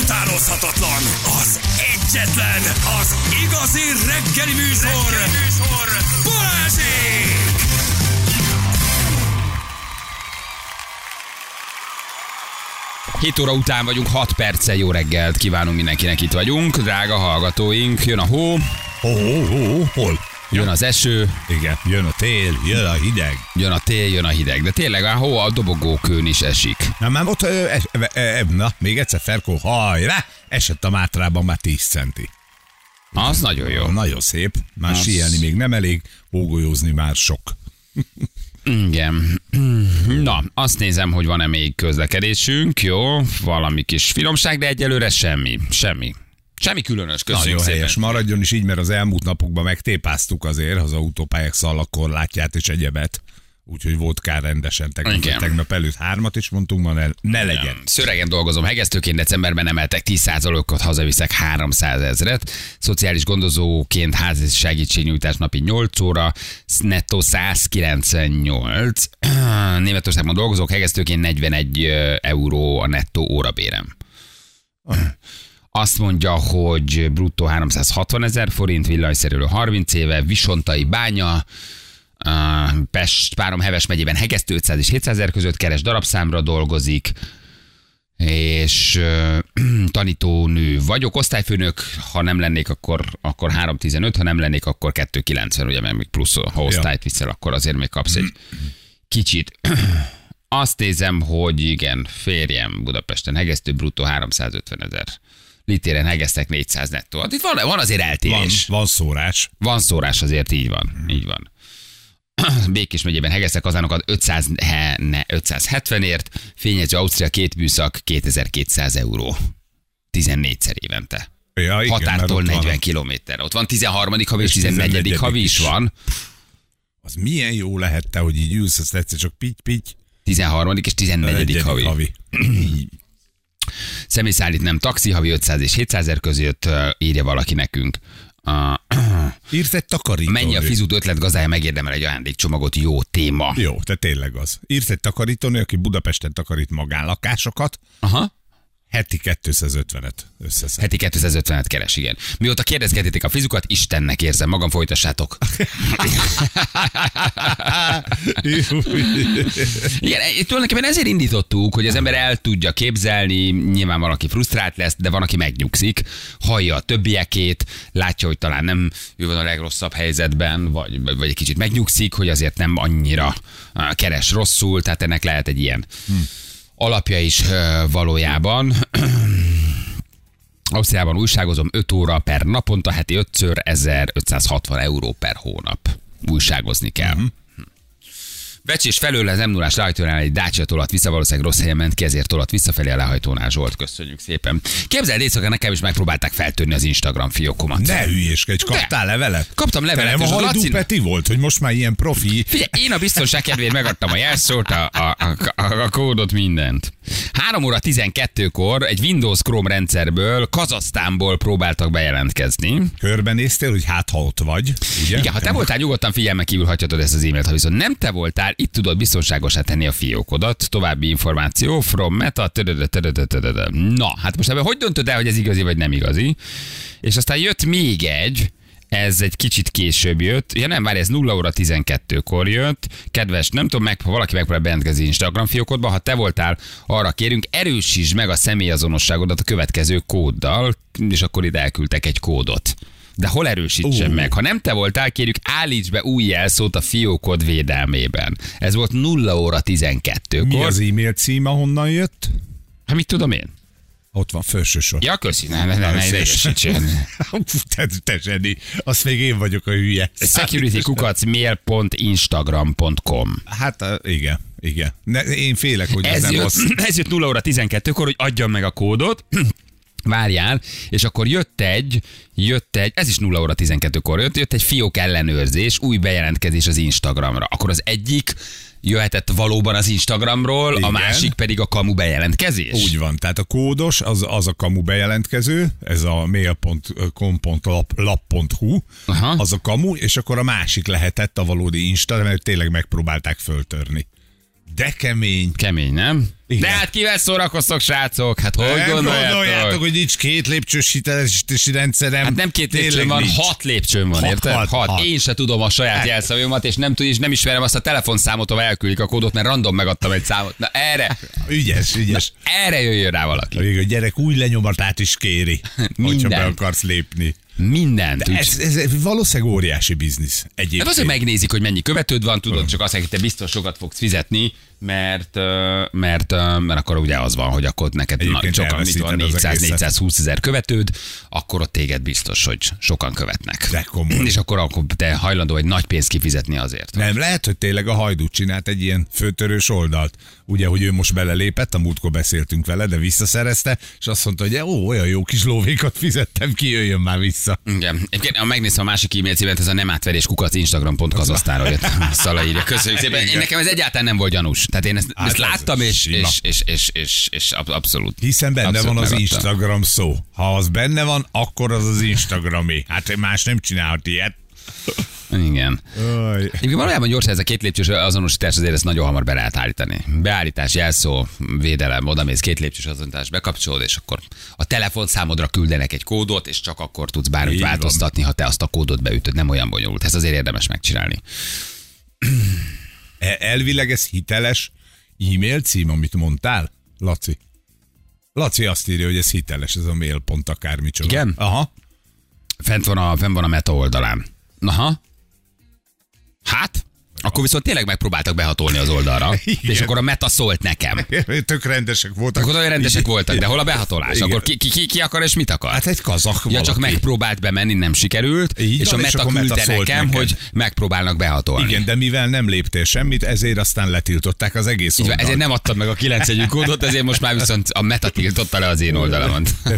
utánozhatatlan, az egyetlen, az igazi reggeli műsor, reggeli műsor. Balázsék! 7 óra után vagyunk, 6 perccel jó reggelt kívánunk mindenkinek, itt vagyunk. Drága hallgatóink, jön a hó, Hó, hó, hó, hol? Jön az eső, Igen, jön a tél, jön a hideg. jön a tél, jön a hideg. De tényleg a hó a dobogókőn is esik. Na már ott, ö, es, ö, ö, na, még egyszer Ferkó, hajrá, esett a Mátrában már 10 centi. Az nagyon jó. Nagyon szép, már Az- síelni még nem elég, hógolyózni már sok. Igen. Na, azt nézem, hogy van-e még közlekedésünk, jó, valami kis finomság, de egyelőre semmi, semmi. Semmi különös, köszönjük Nagyon szépen. helyes, maradjon is így, mert az elmúlt napokban megtépáztuk azért az autópályák szalakorlátját és egyebet. Úgyhogy volt kár rendesen. Tegnap, Igen. tegnap előtt hármat is mondtunk, ma ne, ne legyen. Szöregen dolgozom, hegesztőként decemberben emeltek 10%-ot, hazaviszek 300 ezret. Szociális gondozóként házi segítségnyújtás napi 8 óra, nettó 198. Németországban dolgozok, hegesztőként 41 euró a nettó órabérem. Azt mondja, hogy bruttó 360 ezer forint, villanyszerelő 30 éve, Visontai bánya, Pest, Párom Heves megyében hegesztő 500 és 700 ezer között keres darabszámra dolgozik, és uh, tanítónő vagyok, osztályfőnök, ha nem lennék, akkor, akkor 315, ha nem lennék, akkor 290, ugye, mert még plusz, ha osztályt viszel, akkor azért még kapsz egy kicsit. Azt nézem, hogy igen, férjem Budapesten hegesztő, bruttó 350 ezer. Litéren hegesztek 400 nettó. Hát Itt van, van azért Van, eltérés. van szórás. Van szórás azért, így van. Így van. Békés megyében hegesztek kazánokat 500, he, ne, 570-ért, fényező Ausztria két műszak 2200 euró. 14-szer évente. Ja, igen, Határtól ott van 40 a- kilométer. Ott van 13. havi és És 14. 14. havi is van. Az milyen jó lehet te, hogy így ülsz, azt egyszer csak pitty-pitty. 13. és 14. Negyedik havi. havi. Személyszállít nem taxi, havi 500 és 700 ezer között írja valaki nekünk. Uh, Írsz egy takarító. mennyi a fizút ötlet gazdája megérdemel egy ajándékcsomagot, jó téma. Jó, te tényleg az. Írsz egy takarítónő, aki Budapesten takarít magánlakásokat, Aha. Heti 250-et összeszed. Heti 250-et keres, igen. Mióta kérdezgetitek a fizukat, Istennek érzem magam, folytassátok. Igen, tulajdonképpen ezért indítottuk, hogy az ember el tudja képzelni, nyilván valaki frusztrált lesz, de van, aki megnyugszik, hallja a többiekét, látja, hogy talán nem ő van a legrosszabb helyzetben, vagy, vagy egy kicsit megnyugszik, hogy azért nem annyira á, keres rosszul, tehát ennek lehet egy ilyen alapja is valójában. Ausztriában újságozom 5 óra per naponta, heti 5-ször 1560 euró per hónap. Újságozni kell. Uh-huh. Becsés felől az m 0 lehajtónál egy Dacia tolat vissza, valószínűleg rossz helyen ment ki, ezért tolat visszafelé a lehajtónál Zsolt. Köszönjük szépen. Képzeld, éjszaka nekem is megpróbálták feltörni az Instagram fiókomat. Ne hülyéskedj, kaptál levelet? Kaptam levelet, nem a Hajdú Peti volt, hogy most már ilyen profi. Figyelj, én a biztonság kedvéért megadtam a jelszót, a, a, a, a, a kódot, mindent. 3 óra 12-kor egy Windows Chrome rendszerből, Kazasztánból próbáltak bejelentkezni. Körbenéztél, hogy hát ha ott vagy, ugye? Igen, ha te voltál, nyugodtan figyelmen kívül hagyhatod ezt az e-mailt, ha viszont nem te voltál, itt tudod biztonságosá tenni a fiókodat. További információ from meta. tödödö, tödödö, tödödö. Na, hát most ebben hogy döntöd el, hogy ez igazi vagy nem igazi? És aztán jött még egy, ez egy kicsit később jött. Ja nem, várj, ez 0 óra 12-kor jött. Kedves, nem tudom, meg, ha valaki megpróbál bejelentkezni Instagram fiókodba, ha te voltál, arra kérünk, erősítsd meg a személyazonosságodat a következő kóddal, és akkor ide elküldtek egy kódot. De hol erősítsem Ú. meg? Ha nem te voltál, kérjük, állíts be új jelszót a fiókod védelmében. Ez volt 0 óra 12-kor. Mi az e-mail cím, ahonnan jött? Hát mit tudom én? Ott van, felső sor. Ja, köszi, ne, ne, ne, ne idegesítsen. Te, te zseni. Azt még én vagyok a hülye. securitykukac.mail.instagram.com Hát uh, igen, igen. Ne, én félek, hogy ez, ez nem jött, az. ez jött 0 óra 12-kor, hogy adjam meg a kódot, várjál, és akkor jött egy, jött egy, ez is 0 óra 12-kor jött, jött egy fiók ellenőrzés, új bejelentkezés az Instagramra. Akkor az egyik jöhetett valóban az Instagramról, Igen. a másik pedig a kamu bejelentkezés. Úgy van, tehát a kódos az, az a kamu bejelentkező, ez a mail.com.lap.hu, az a kamu, és akkor a másik lehetett a valódi Insta, mert tényleg megpróbálták föltörni. De kemény. Kemény, nem? Igen. De hát kivel szórakoztok, srácok? Hát hogy Nem gondoljátok? gondoljátok, hogy nincs két lépcsős hitelesítési rendszerem. Hát nem két lépcsőn van, nincs. hat lépcsőn van, Hat, érted? hat, Hat. hat. Én se tudom a saját jelszavamat, és nem, tud, és nem ismerem azt a telefonszámot, ahol elküldik a kódot, mert random megadtam egy számot. Na erre, Ügyes, ügyes. erre jöjjön rá valaki. A gyerek új lenyomatát is kéri, hogyha be akarsz lépni. Mindent. úgy- Ez, ez valószínűleg óriási biznisz Hát egyébként. azért megnézik, hogy mennyi követőd van, tudod, csak azt, hogy te biztos sokat fogsz fizetni, mert, mert, mert akkor ugye az van, hogy akkor neked na, sokan, mit van, elveszíted az 400-420 ezer követőd, akkor ott téged biztos, hogy sokan követnek. De komoly. És akkor, akkor te hajlandó egy nagy pénzt kifizetni azért. Nem, lehet, hogy tényleg a hajdú csinált egy ilyen főtörős oldalt. Ugye, hogy ő most belelépett, a múltkor beszéltünk vele, de visszaszerezte, és azt mondta, hogy ó, olyan jó kis lóvékat fizettem ki, jöjjön már vissza. Igen. Egyébként, ha megnézem a másik e-mail címet, ez a nem átverés kukac instagram.kazasztára jött. Szala írja. Köszönjük szépen. Én nekem ez egyáltalán nem volt gyanús. Tehát én ezt, Hát ezt ez láttam, és, és, és, és, és, és ab- abszolút. Hiszen benne abszolút van az megadtam. Instagram szó. Ha az benne van, akkor az az Instagramé. Hát más nem csinálhat ilyet. Igen. Aj. Egyébként valójában gyorsan ez a két lépcsős azonosítás azért ezt nagyon hamar be lehet állítani. Beállítás, jelszó, védelem, odamész két lépcsős azonosítás, bekapcsolod, és akkor a telefonszámodra küldenek egy kódot, és csak akkor tudsz bármit Így van. változtatni, ha te azt a kódot beütöd. Nem olyan bonyolult. Ez azért érdemes megcsinálni. E- Elvileg ez hiteles e-mail cím, amit mondtál, Laci? Laci azt írja, hogy ez hiteles, ez a mail pont akármicsoda. Igen? Aha. Fent van a, fent van a meta oldalán. Aha. Hát? Akkor viszont tényleg megpróbáltak behatolni az oldalra, Igen. és akkor a meta szólt nekem. Tök rendesek voltak. Akkor olyan rendesek voltak, de hol a behatolás? Igen. Akkor ki, ki, ki, akar és mit akar? Hát egy kazak Ja, csak megpróbált bemenni, nem sikerült, Így és a és meta Meta küldte szólt nekem, neked. hogy megpróbálnak behatolni. Igen, de mivel nem léptél semmit, ezért aztán letiltották az egész oldalt. ezért nem adtad meg a 9 jegyű kódot, ezért most már viszont a meta tiltotta le az én oldalamon.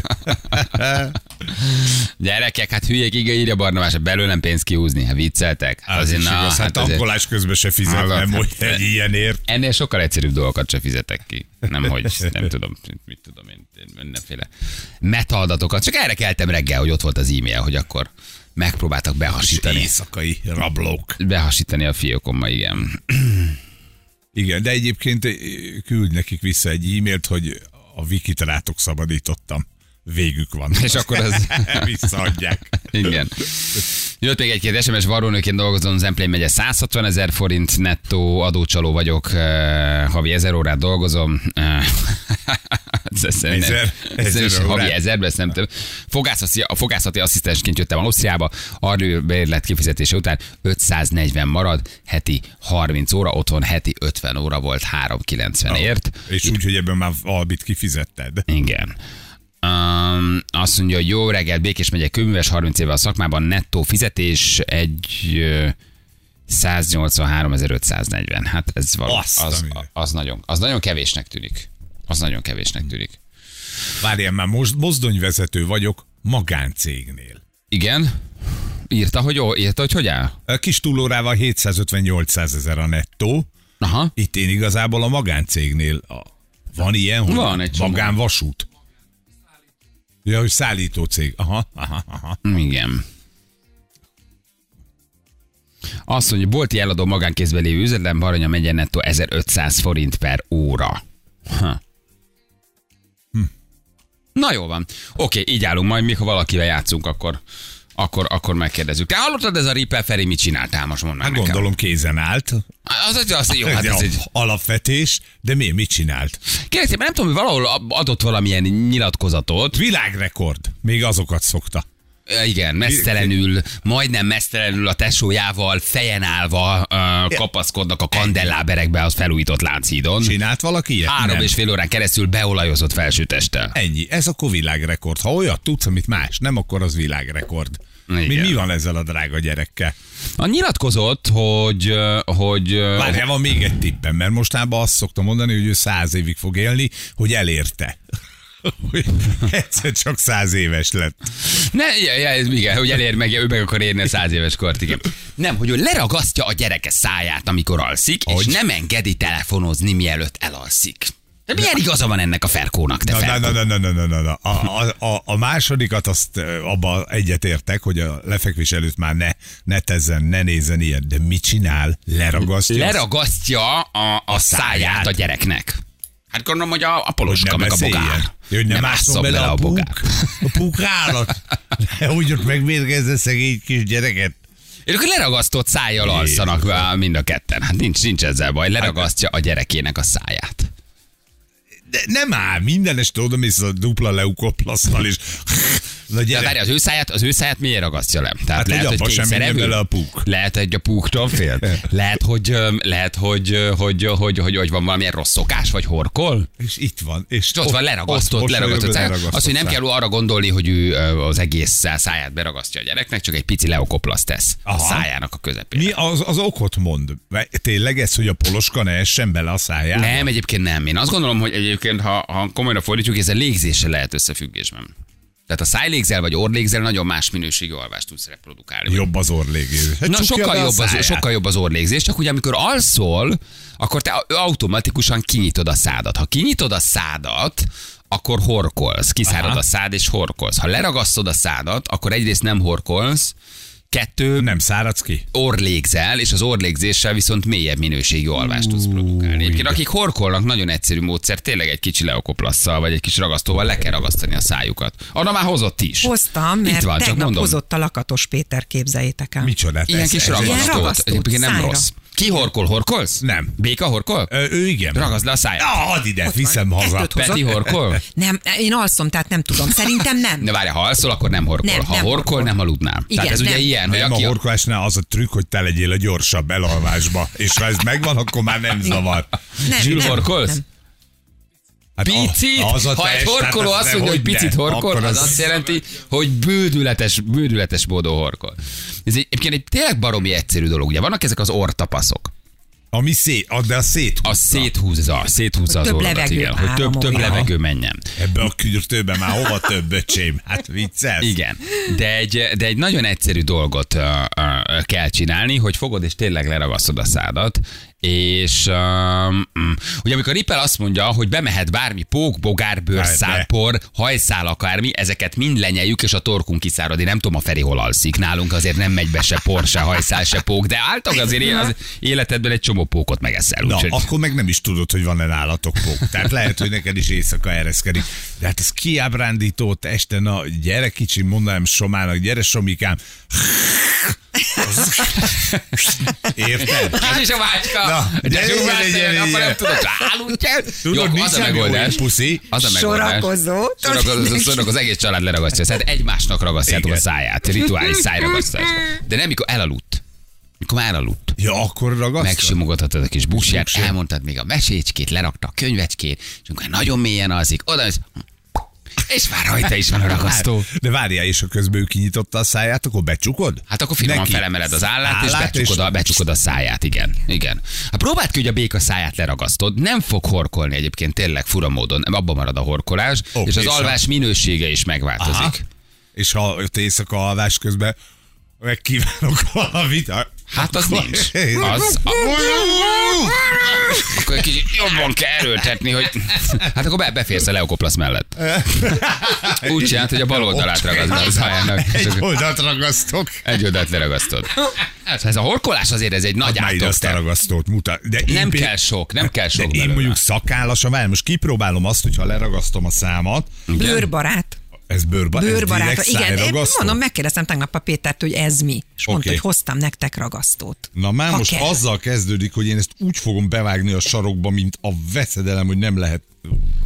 Gyerekek, hát hülyék, igen, írja Barnabás, belőlem pénzt kihúzni, hát vicceltek. Az is igaz, hát, azért- tankolás közben se fizetnem, hogy hát- egy ilyenért. Ennél sokkal egyszerűbb dolgokat se fizetek ki. Nem, hogy nem tudom, mit tudom én, mindenféle metaadatokat. Csak erre keltem reggel, hogy ott volt az e-mail, hogy akkor megpróbáltak behasítani. Éjszakai rablók. Behasítani a fiókomma, igen. Igen, de egyébként küld nekik vissza egy e-mailt, hogy a wikit rátok szabadítottam. Végük van. És akkor az... Visszaadják. Igen. Jött még egy-két SMS, varrónőként dolgozom, Zemplén megye 160 ezer forint nettó, adócsaló vagyok, havi 1000 órát dolgozom. Ezer- ezer havi ezerbe, ezt nem tudom. Fogászati, a fogászati asszisztensként jöttem Ausztriába, bérlet kifizetése után 540 marad, heti 30 óra, otthon heti 50 óra volt 390 ért. És úgy, hogy ebben már albit kifizetted. Igen. Um, azt mondja, hogy jó reggel, Békés megyek kőműves, 30 éve a szakmában, nettó fizetés egy ö, 183.540. Hát ez valami, Azt az, az, nagyon, az nagyon kevésnek tűnik. Az nagyon kevésnek tűnik. Várjál már, most mozdonyvezető vagyok magáncégnél. Igen? Írta, hogy jó, írta, hogy hogy áll? A kis túlórával 750-800 ezer a nettó. Aha. Itt én igazából a magáncégnél a, van ilyen, hogy Van egy magánvasút. Ja, hogy szállító cég. Aha, aha, aha. Igen. Azt mondja, bolti eladó magánkézben lévő üzletem, Baranya megye nettó 1500 forint per óra. Ha. Na jó van. Oké, így állunk majd, még ha valakivel játszunk, akkor, akkor, akkor megkérdezzük. Te hallottad ez a Ripper Feri, mit csináltál most mondd már Hát nekem. gondolom kézen állt. Az, az, az, jó, hát ez egy... Alapvetés, de mi, mit csinált? Kérlek nem tudom, hogy valahol adott valamilyen nyilatkozatot, Világrekord. Még azokat szokta. Igen, mesztelenül, majdnem mesztelenül a tesójával, fejen állva uh, kapaszkodnak a kandelláberekbe az felújított Lánchídon. Csinált valaki ilyet? Három Nem. és fél órán keresztül beolajozott felsőtesttel. Ennyi. Ez akkor világrekord. Ha olyat tudsz, amit más, nem, akkor az világrekord. Mi, mi van ezzel a drága gyerekkel? A nyilatkozott, hogy, hogy Várjál, van még egy tippem, mert mostában azt szoktam mondani, hogy ő száz évig fog élni, hogy elérte. Hogy egyszer csak száz éves lett. ne, ja, ja, ez igen, hogy elér meg, ő meg akar érni a száz éves kort, igen. Nem, hogy ő leragasztja a gyereke száját, amikor alszik, Hogy? és nem engedi telefonozni, mielőtt elalszik. De milyen igaza van ennek a Ferkónak, te Na, na, Ferkó? na, na, na, na, na, na. A, a, a, a másodikat azt abba egyetértek, hogy a lefekvés előtt már ne, ne tezzen, ne nézzen ilyen. De mit csinál? Leragasztja? Leragasztja a, a száját száját. a gyereknek. Hát gondolom, hogy a, a poloska meg a bogár. Hogy nem, Nem bele a bogár. puk. A puk állat. Hogy ott megmérgezze szegény kis gyereket. És akkor leragasztott szájjal alszanak mind a ketten. Hát nincs, nincs ezzel baj. Leragasztja a gyerekének a száját. De nem áll, minden este oda mész a dupla leukoplasztal, és na De gyere, várj, az ő száját, az ő száját miért ragasztja le? Tehát Hát, hogy abba sem menjen kényszerevő? bele a puk. Lehet, hogy a púktól fél. Lehet, hogy, lehet, hogy, hogy, hogy, hogy, hogy van valamilyen rossz szokás, vagy horkol. és itt van. És És ott van leragasztott, ott leragasztott leragasztott Azt, hogy nem kell arra gondolni, hogy ő az egész száját beragasztja a gyereknek, csak egy pici leokoplaszt tesz a Aha. szájának a közepére. Mi az, az okot mond? Tényleg ez, hogy a poloska ne essen bele a szájába? Nem, egyébként nem. Én azt gondolom, hogy egyébként, ha, ha komolyra fordítjuk, ez a légzéssel lehet összefüggésben. Tehát a szájlégzel vagy orlégzel nagyon más minőségű alvást tudsz reprodukálni. Jobb az orlégzés. Hát Na, sokkal jobb, az, sokkal jobb az orlégzés, csak ugye amikor alszol, akkor te automatikusan kinyitod a szádat. Ha kinyitod a szádat, akkor horkolsz, kiszárad Aha. a szád és horkolsz. Ha leragasztod a szádat, akkor egyrészt nem horkolsz, kettő, Nem száradsz ki? orlégzel, és az orlégzéssel viszont mélyebb minőségű alvást tudsz produkálni. Egyébként akik horkolnak, nagyon egyszerű módszer, tényleg egy kicsi leokoplasszal, vagy egy kis ragasztóval le kell ragasztani a szájukat. Anna már hozott is. Hoztam, mert Itt van, csak tegnap mondom. hozott a Lakatos Péter, képzeljétek el. Micsodát? Ilyen ez- kis Ilyen ragasztót. Egyébként nem szájra. rossz. Ki horkol? Horkolsz? Nem. Béka horkol? Ö, ő igen. Ragaszd le a száját. Ja, add ide, viszem haza. Kettőt hozott. Peti horkol? Nem, én alszom, tehát nem tudom. Szerintem nem. De várj, ha alszol, akkor nem horkol. Nem, ha nem horkol, horkol. nem aludnál. Igen, Tehát ez ugye nem. Ilyen, hogy Nem, a aki... horkolásnál az a trükk, hogy te legyél a gyorsabb elalvásba. És ha ez megvan, akkor már nem zavar. Nem, Zsül, nem, horkolsz? nem. Hát a- Picit? az a ha egy test, horkoló hát azt mondja, hogy picit horkol, Akkor az azt jelenti, hogy bődületes, bődületes módon horkol. Ez egy, egyébként egy tényleg baromi egyszerű dolog. Ugye vannak ezek az ortapaszok. Ami szét, ad de a szét. Az széthúzza, széthúzza az Több orrodat, levegő igen, hogy több, több levegő menjen. Ebbe a küldőben már hova több öcsém? Hát viccelsz. Igen, de egy, de egy nagyon egyszerű dolgot uh, uh, kell csinálni, hogy fogod és tényleg leragasztod a szádat, és um, mm, ugye amikor Ripel azt mondja, hogy bemehet bármi pók, bogár, bőr, szálpor, hajszál, akármi, ezeket mind lenyeljük, és a torkunk kiszárad. Én nem tudom, a Feri hol alszik. Nálunk azért nem megy be se por, se hajszál, se pók, de általában azért az életedben egy csomó pókot megeszel. Na, úgyhogy- akkor meg nem is tudod, hogy van-e nálatok pók. Tehát lehet, hogy neked is éjszaka ereszkedik. De hát ez kiábrándító este, na gyere kicsi, mondanám Somának, gyere Somikám. Érted? Ez is a vácska! Na, de gyere, apa, gyere. nem tudod, álludjál. Tudod, Jó, az a megoldás. puszi. Az a megoldás. Sorakozó. Sorakozó, sorakozó, az egész család leragasztja. Tehát egymásnak ragasztjátok a száját. Rituális szájragasztás. De nem, mikor elaludt. Mikor már elaludt. Ja, akkor ragasztod? Megsimogathatod a kis busját, elmondtad még a mesécskét, lerakta a könyvecskét, és amikor nagyon mélyen alszik, oda és, és már rajta is van a ragasztó. De várjál, és a közben ő kinyitotta a száját, akkor becsukod? Hát akkor finoman Neki. felemeled az állát, és Állát, becsukod, a, becsukod a száját, igen. igen. Hát próbáld ki, hogy a béka száját leragasztod, nem fog horkolni egyébként tényleg fura módon, abban marad a horkolás, Ó, és az és a- alvás minősége is megváltozik. Aha. És ha éjszaka alvás közben megkívánok valamit, Hát az nincs. Az, akkor egy kicsit jobban kell erőltetni, hogy hát akkor be, beférsz a leokoplasz mellett. Úgy csinált, hogy a bal oldalát ragaszd be a szájának. és Egy oldalt ragasztok. Egy oldalt leragasztod. Hát ez a horkolás azért ez egy nagy ide azt mutat. De én Nem pé- kell sok, nem kell De sok én belőle. mondjuk szakállas a vár, most kipróbálom azt, hogyha leragasztom a számat, Bőrbarát. Ez bőrba, ez Bőrbarát. direkt Igen, én mondom, megkérdeztem tegnap a Pétert, hogy ez mi. És mondta, Oké. hogy hoztam nektek ragasztót. Na már Ha most kell. azzal kezdődik, hogy én ezt úgy fogom bevágni a sarokba, mint a veszedelem, hogy nem lehet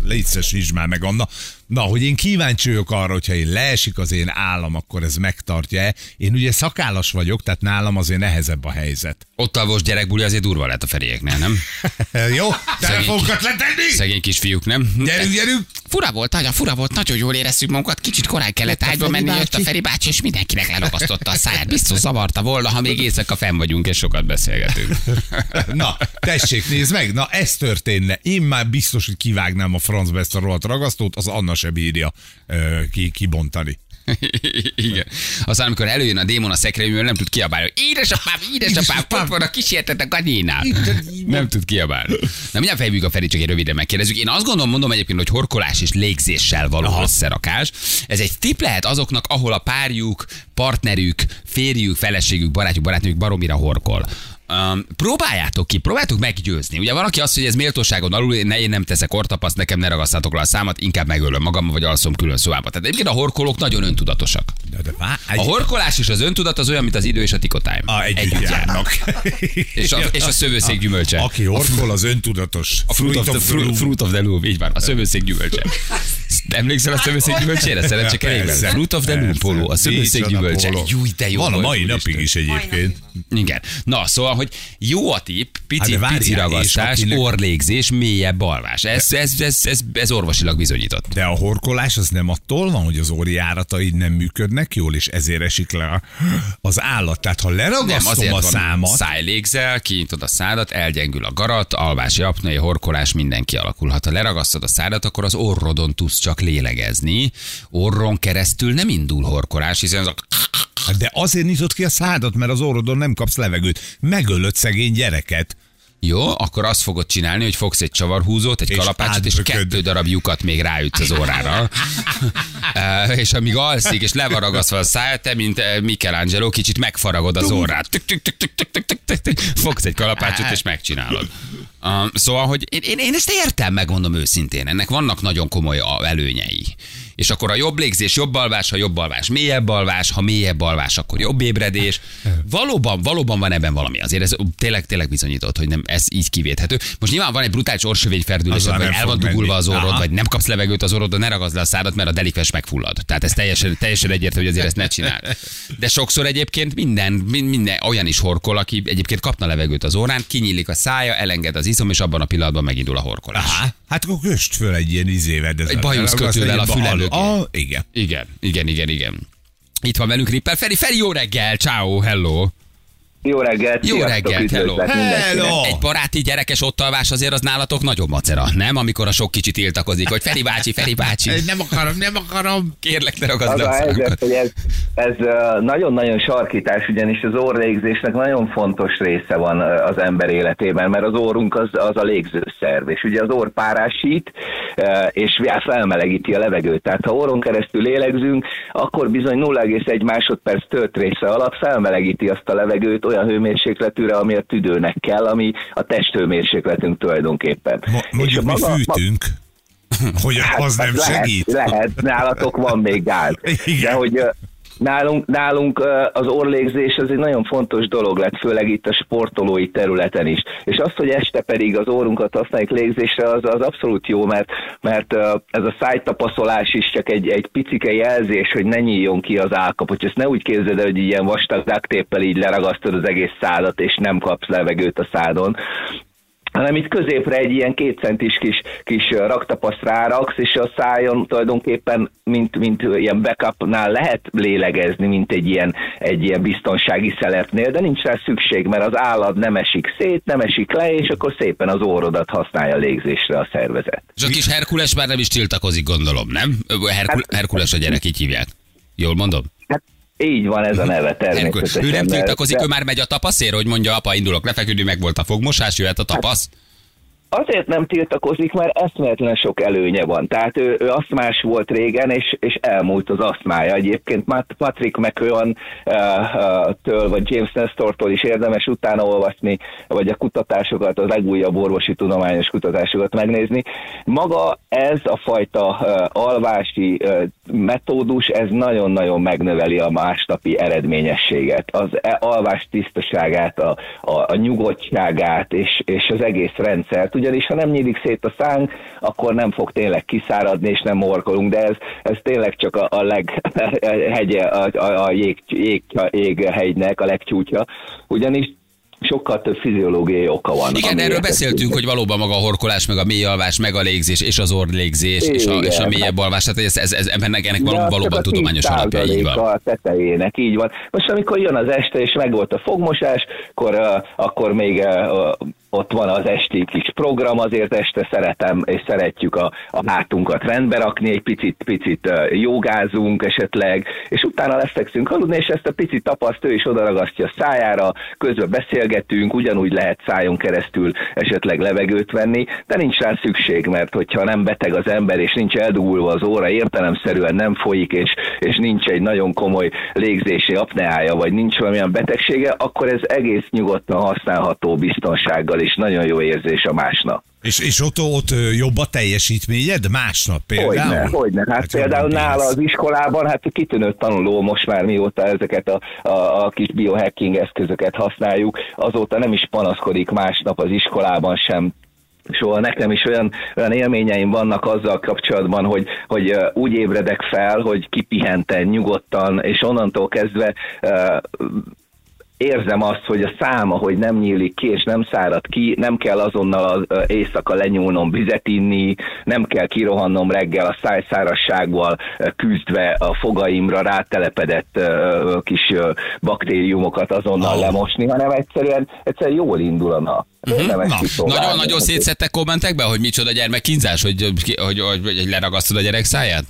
létszesíts már meg Anna. Na, hogy én kíváncsi vagyok arra, hogyha én leesik az én állam, akkor ez megtartja-e. Én ugye szakállas vagyok, tehát nálam azért nehezebb a helyzet. Ott a vos gyerekbuli azért durva lett a ferieknél, nem? Jó? Telefonokat letenni? Szegény kisfiúk, nem? Gyerünk, gyerünk! Fura volt, nagyon fura volt, nagyon jól éreztük magunkat, kicsit korán kellett ágyba menni, jött a bácsi. Feri bácsi, és mindenkinek leragasztotta a száját. Biztos zavarta volna, ha még éjszaka fenn vagyunk, és sokat beszélgetünk. Na, tessék, nézd meg, na ez történne. Én már biztos, hogy kivágnám a francba ezt a rohadt ragasztót, az Anna se bírja ö, ki, kibontani. Igen. Aztán, amikor előjön a démon a szekrényből, nem tud kiabálni. Édesapám, édesapám, ott van a kísértet a gagyénál. Nem tud kiabálni. Na, mindjárt fejbűk a Feri, csak egy röviden megkérdezzük. Én azt gondolom, mondom egyébként, hogy horkolás és légzéssel való Aha. összerakás. Ez egy tip lehet azoknak, ahol a párjuk, partnerük, férjük, feleségük, barátjuk, barátnőjük baromira horkol. Um, próbáljátok ki, próbáljátok meggyőzni. Ugye van, aki azt, hogy ez méltóságon alul, ne, én nem teszek ortapaszt, nekem ne ragasztatok le a számat, inkább megölöm magam, vagy alszom külön szobába. Tehát egyébként a horkolók nagyon öntudatosak. A horkolás és az öntudat az olyan, mint az idő és a tikotájm. a, együtt járnak. És a, és a szövőszék gyümölcse. Aki horkol, az öntudatos. A fruit of, the, fruit, fruit of the loom, így van, a szövőszék gyümölcse. Emlékszel a szövőszék gyümölcsére? Szerencsekerékben? Persze. Fruit of the loom poló, a szövőszék gyümölcse. Júj, de jó Van a mai napig is egyébként. Igen. Na, szóval, hogy jó a tipp, pici, Hát pici ragasztás, akinek- orlégzés, mélyebb alvás. Ez, ez, ez, ez, ez orvosilag bizonyított. De a horkolás az nem attól van, hogy az óriárataid nem működnek jól, és ezért esik le a- az állat. Tehát ha Nem, leragasztom azért a számat, szájlégzel, kinyitod a szádat, elgyengül a garat, alvási apnai, horkolás, minden kialakulhat. Ha leragasztod a szádat, akkor az orrodon tudsz csak lélegezni. Orron keresztül nem indul horkolás, hiszen az a de azért nyitott ki a szádat, mert az orrodon nem kapsz levegőt. Megölöd szegény gyereket. Jó, akkor azt fogod csinálni, hogy fogsz egy csavarhúzót, egy és kalapácsot, és kettő darab lyukat még ráütsz az órára. Eh, és amíg alszik, és levaragaszva a száját, te, mint eh, Michelangelo, kicsit megfaragod az órát. Fogsz egy kalapácsot, és megcsinálod. Um, szóval, hogy én, én, én ezt értem, megmondom őszintén. Ennek vannak nagyon komoly előnyei. És akkor a jobb légzés, jobb alvás, ha jobb alvás, mélyebb alvás, ha mélyebb alvás, akkor jobb ébredés. Valóban, valóban van ebben valami. Azért ez tényleg, tényleg bizonyított, hogy nem ez így kivéthető. Most nyilván van egy brutális orsövényferdülés, vagy el van dugulva az orrod, Aha. vagy nem kapsz levegőt az orrodon, ne ragaszd le a szádat, mert a delikves megfullad. Tehát ez teljesen, teljesen egyértelmű, hogy azért ezt ne csináld. De sokszor egyébként minden, min- minden olyan is horkol, aki egyébként kapna levegőt az órán, kinyílik a szája, elenged az izom, és abban a pillanatban megindul a horkolás. Aha. Hát akkor köst föl egy ilyen izével. Egy bajuszkötővel a füle mögé. Ah, igen. Igen, igen, igen, igen. Itt van velünk Ripper. Feri, Feri, jó reggel, ciao, hello. Jó reggelt, Jó reggelt, hello. Hello! Egy baráti gyerekes ottalvás azért az nálatok nagyobb macera, nem? Amikor a sok kicsit tiltakozik, hogy Feri bácsi, Feri bácsi. Nem akarom, nem akarom. Kérlek, ne ragaszd Az a helyzet, hogy ez, ez nagyon-nagyon sarkítás, ugyanis az orrlégzésnek nagyon fontos része van az ember életében, mert az orrunk az, az a légzőszerv, és ugye az orr párásít, és felmelegíti a levegőt. Tehát ha orron keresztül lélegzünk, akkor bizony 0,1 másodperc tört része alatt felmelegíti azt a levegőt olyan hőmérsékletűre, ami a tüdőnek kell, ami a testhőmérsékletünk tulajdonképpen. Mo- Mondjuk mi maga- fűtünk, hogy az nem Hát, lehet, segít. Lehet, nálatok van még gáz. Igen. De hogy nálunk, nálunk az orlégzés az egy nagyon fontos dolog lett, főleg itt a sportolói területen is. És az, hogy este pedig az órunkat használjuk légzésre, az, az abszolút jó, mert, mert ez a szájtapaszolás is csak egy, egy picike jelzés, hogy ne nyíljon ki az állkapot. Ezt ne úgy képzeld el, hogy ilyen vastag ducktape-el így leragasztod az egész szádat, és nem kapsz levegőt a szádon hanem itt középre egy ilyen két centis kis, kis raktapaszt ráraksz, és a szájon tulajdonképpen, mint, mint ilyen backupnál lehet lélegezni, mint egy ilyen, egy ilyen biztonsági szeletnél, de nincs rá szükség, mert az állad nem esik szét, nem esik le, és akkor szépen az órodat használja a légzésre a szervezet. És a kis Herkules már nem is tiltakozik, gondolom, nem? Herkul- Herkules a gyerek, így hívják. Jól mondom? Hát így van ez a neve természetesen. Ő nem tiltakozik, de- ő már megy a tapaszér, hogy mondja, apa, indulok lefeküdni, meg volt a fogmosás, jöhet a tapasz. Azért nem tiltakozik, mert eszméletlen sok előnye van. Tehát ő, ő asztmás volt régen, és, és elmúlt az asztmája. Egyébként Patrick McEwan uh, uh, től, vagy James Nestor-tól is érdemes utána olvasni, vagy a kutatásokat, az legújabb orvosi tudományos kutatásokat megnézni. Maga ez a fajta uh, alvási metódus, ez nagyon-nagyon megnöveli a másnapi eredményességet, az e- alvás tisztaságát, a, a, a nyugodtságát, és, és az egész rendszert. Ugyanis ha nem nyílik szét a szánk, akkor nem fog tényleg kiszáradni, és nem morkolunk, de ez, ez tényleg csak a, a leghegye, a, a, a jég, jég, jéghegynek a legcsúcsa. Ugyanis sokkal több fiziológiai oka van. Igen, erről beszéltünk, hogy valóban maga a horkolás, meg a mély alvás, meg a légzés, és az orrlégzés, és a, és a mélyebb alvás, tehát ez, ez, ez, ennek, ennek való, valóban tudományos 10% alapja, így van. A tetejének, így van. Most amikor jön az este, és megvolt a fogmosás, akkor, uh, akkor még uh, ott van az esti kis program, azért este szeretem és szeretjük a, a hátunkat rendbe rakni, egy picit, picit jogázunk esetleg, és utána leszegszünk aludni, és ezt a picit tapaszt, ő is odaragasztja a szájára, közben beszélgetünk, ugyanúgy lehet szájon keresztül esetleg levegőt venni, de nincs rá szükség, mert hogyha nem beteg az ember, és nincs eldugulva az óra, értelemszerűen nem folyik, és, és nincs egy nagyon komoly légzési apneája, vagy nincs valamilyen betegsége, akkor ez egész nyugodtan használható biztonsággal, és nagyon jó érzés a másnap. És, és ott, ott jobb a teljesítményed másnap például? Hogyne, hogyne. Hát, hát például nála az iskolában, hát kitűnő tanuló most már mióta ezeket a, a, a kis biohacking eszközöket használjuk, azóta nem is panaszkodik másnap az iskolában sem Soha nekem is olyan, olyan élményeim vannak azzal kapcsolatban, hogy, hogy úgy ébredek fel, hogy kipihenten, nyugodtan, és onnantól kezdve ö, érzem azt, hogy a száma, hogy nem nyílik ki, és nem szárad ki, nem kell azonnal az éjszaka lenyúlnom vizet inni, nem kell kirohannom reggel a szájszárassággal küzdve a fogaimra rátelepedett kis baktériumokat azonnal Ah. lemosni, hanem egyszerűen, egyszerűen jól indul a nap. Kiszolgálni. Nagyon-nagyon szétszedtek kommentekbe, hogy micsoda gyermekkínzás, hogy, hogy, hogy, hogy leragasztod a gyerek száját?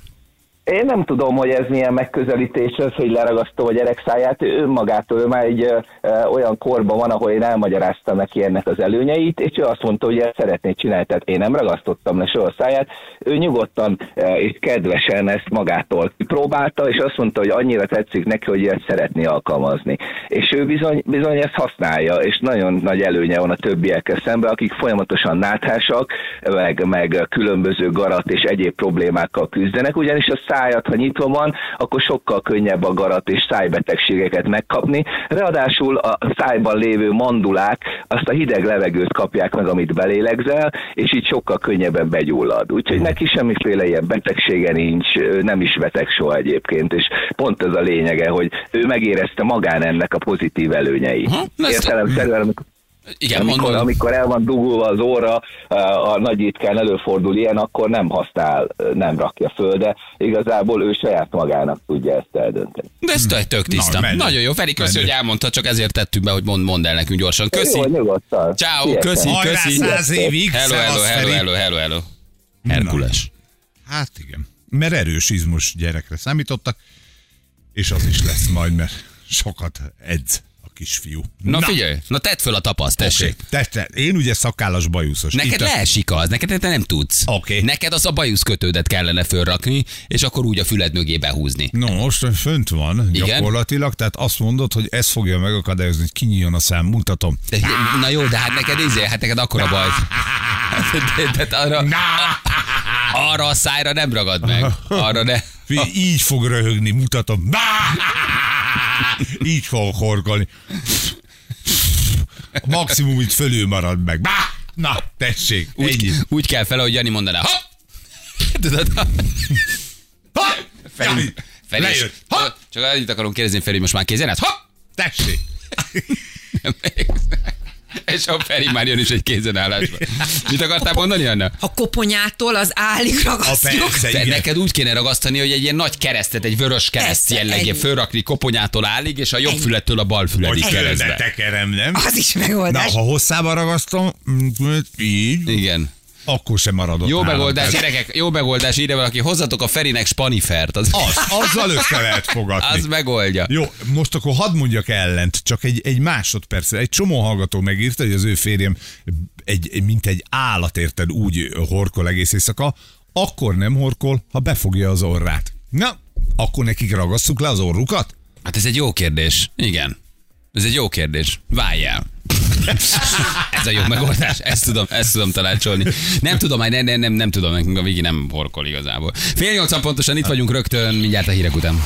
Én nem tudom, hogy ez milyen megközelítés ez, hogy leragasztom a gyerek száját. Ő önmagától, ő már egy ö, ö, olyan korban van, ahol én elmagyaráztam neki ennek az előnyeit, és ő azt mondta, hogy ezt szeretné csinálni, tehát én nem ragasztottam le soha a száját. Ő nyugodtan ö, és kedvesen ezt magától kipróbálta, és azt mondta, hogy annyira tetszik neki, hogy ezt szeretné alkalmazni. És ő bizony, bizony ezt használja, és nagyon nagy előnye van a többiekkel szemben, akik folyamatosan náthásak, meg, meg különböző garat és egyéb problémákkal küzdenek, ugyanis a szájat, ha nyitva van, akkor sokkal könnyebb a garat és szájbetegségeket megkapni. Ráadásul a szájban lévő mandulák azt a hideg levegőt kapják meg, amit belélegzel, és így sokkal könnyebben begyullad. Úgyhogy neki semmiféle ilyen betegsége nincs, nem is beteg soha egyébként, és pont ez a lényege, hogy ő megérezte magán ennek a pozitív előnyeit. Ezt- Értelemszerűen, amikor Igen, amikor, amikor el van dugulva az óra, a nagy ritkán előfordul ilyen, akkor nem használ, nem rakja föl, de igazából ő saját magának tudja ezt eldönteni. De ez tök- tök tiszta. Na. Nagyon jó, Feri, köszi, hogy elmondta, csak ezért tettük be, hogy mond, mondd el nekünk gyorsan. Köszi. Jó, nyugodtan. Ciao, Sziasztok. köszi. Hajrá, köszi. száz évig! Hello, hello, hello, hello, hello, hello. Herkules. Hát igen. Mert erős izmos gyerekre számítottak, és az is lesz majd, mert sokat edz kisfiú. Na, figyelj, na tedd föl a tapaszt, tessék. Oké, te, te, én ugye szakállas bajuszos. Neked Itt a- leesik az, neked te nem tudsz. Oké. Neked az a bajuszkötődet kellene fölrakni, és akkor úgy a füled mögé behúzni. No, most fönt van Igen? gyakorlatilag, tehát azt mondod, hogy ez fogja megakadályozni, hogy kinyíljon a szám, mutatom. De, na jó, de hát neked izé, hát neked akkora baj. De, de, arra, arra a szájra nem ragad meg. Arra ne. Figyelj, így fog röhögni, mutatom. Így fog horkolni. Maximum itt fölül marad meg. Na, tessék, Úgy, ennyi. úgy kell fel, hogy Jani mondaná. Ha! Tudod, Ha! Feri, Feri, lejött. Ha! Csak annyit akarom kérdezni, Feri, most már kézen át? Ha! Tessék. És a Feri már jön is egy kézenállásba. Mit akartál mondani, Anna? A koponyától az álig A ragasztjuk. persze, Te, igen. neked úgy kéne ragasztani, hogy egy ilyen nagy keresztet, egy vörös kereszt Persze, jellegé fölrakni koponyától állig, és a jobb Ennyi. fülettől a bal füledig keresztbe. tekerem, nem? Az is Na, megoldás. ha hosszába ragasztom, mm, így, Igen. Akkor sem maradott Jó megoldás, gyerekek, jó megoldás, írja valaki, hozzatok a Ferinek spanifert, az, Az, azzal össze lehet fogadni. az megoldja. Jó, most akkor hadd mondjak ellent, csak egy, egy másodperc. Egy csomó hallgató megírta, hogy az ő férjem egy- mint egy állat, érted, úgy horkol egész éjszaka, akkor nem horkol, ha befogja az orrát. Na, akkor nekik ragasszuk le az orrukat? Hát ez egy jó kérdés. Igen. Ez egy jó kérdés. Várjál. Ez a jó megoldás. Ezt tudom, ezt tudom tanácsolni. Nem tudom, nem, nem, nem, nem tudom, nekünk a Vigi nem horkol igazából. Fél nyolcan pontosan itt vagyunk rögtön, mindjárt a hírek után.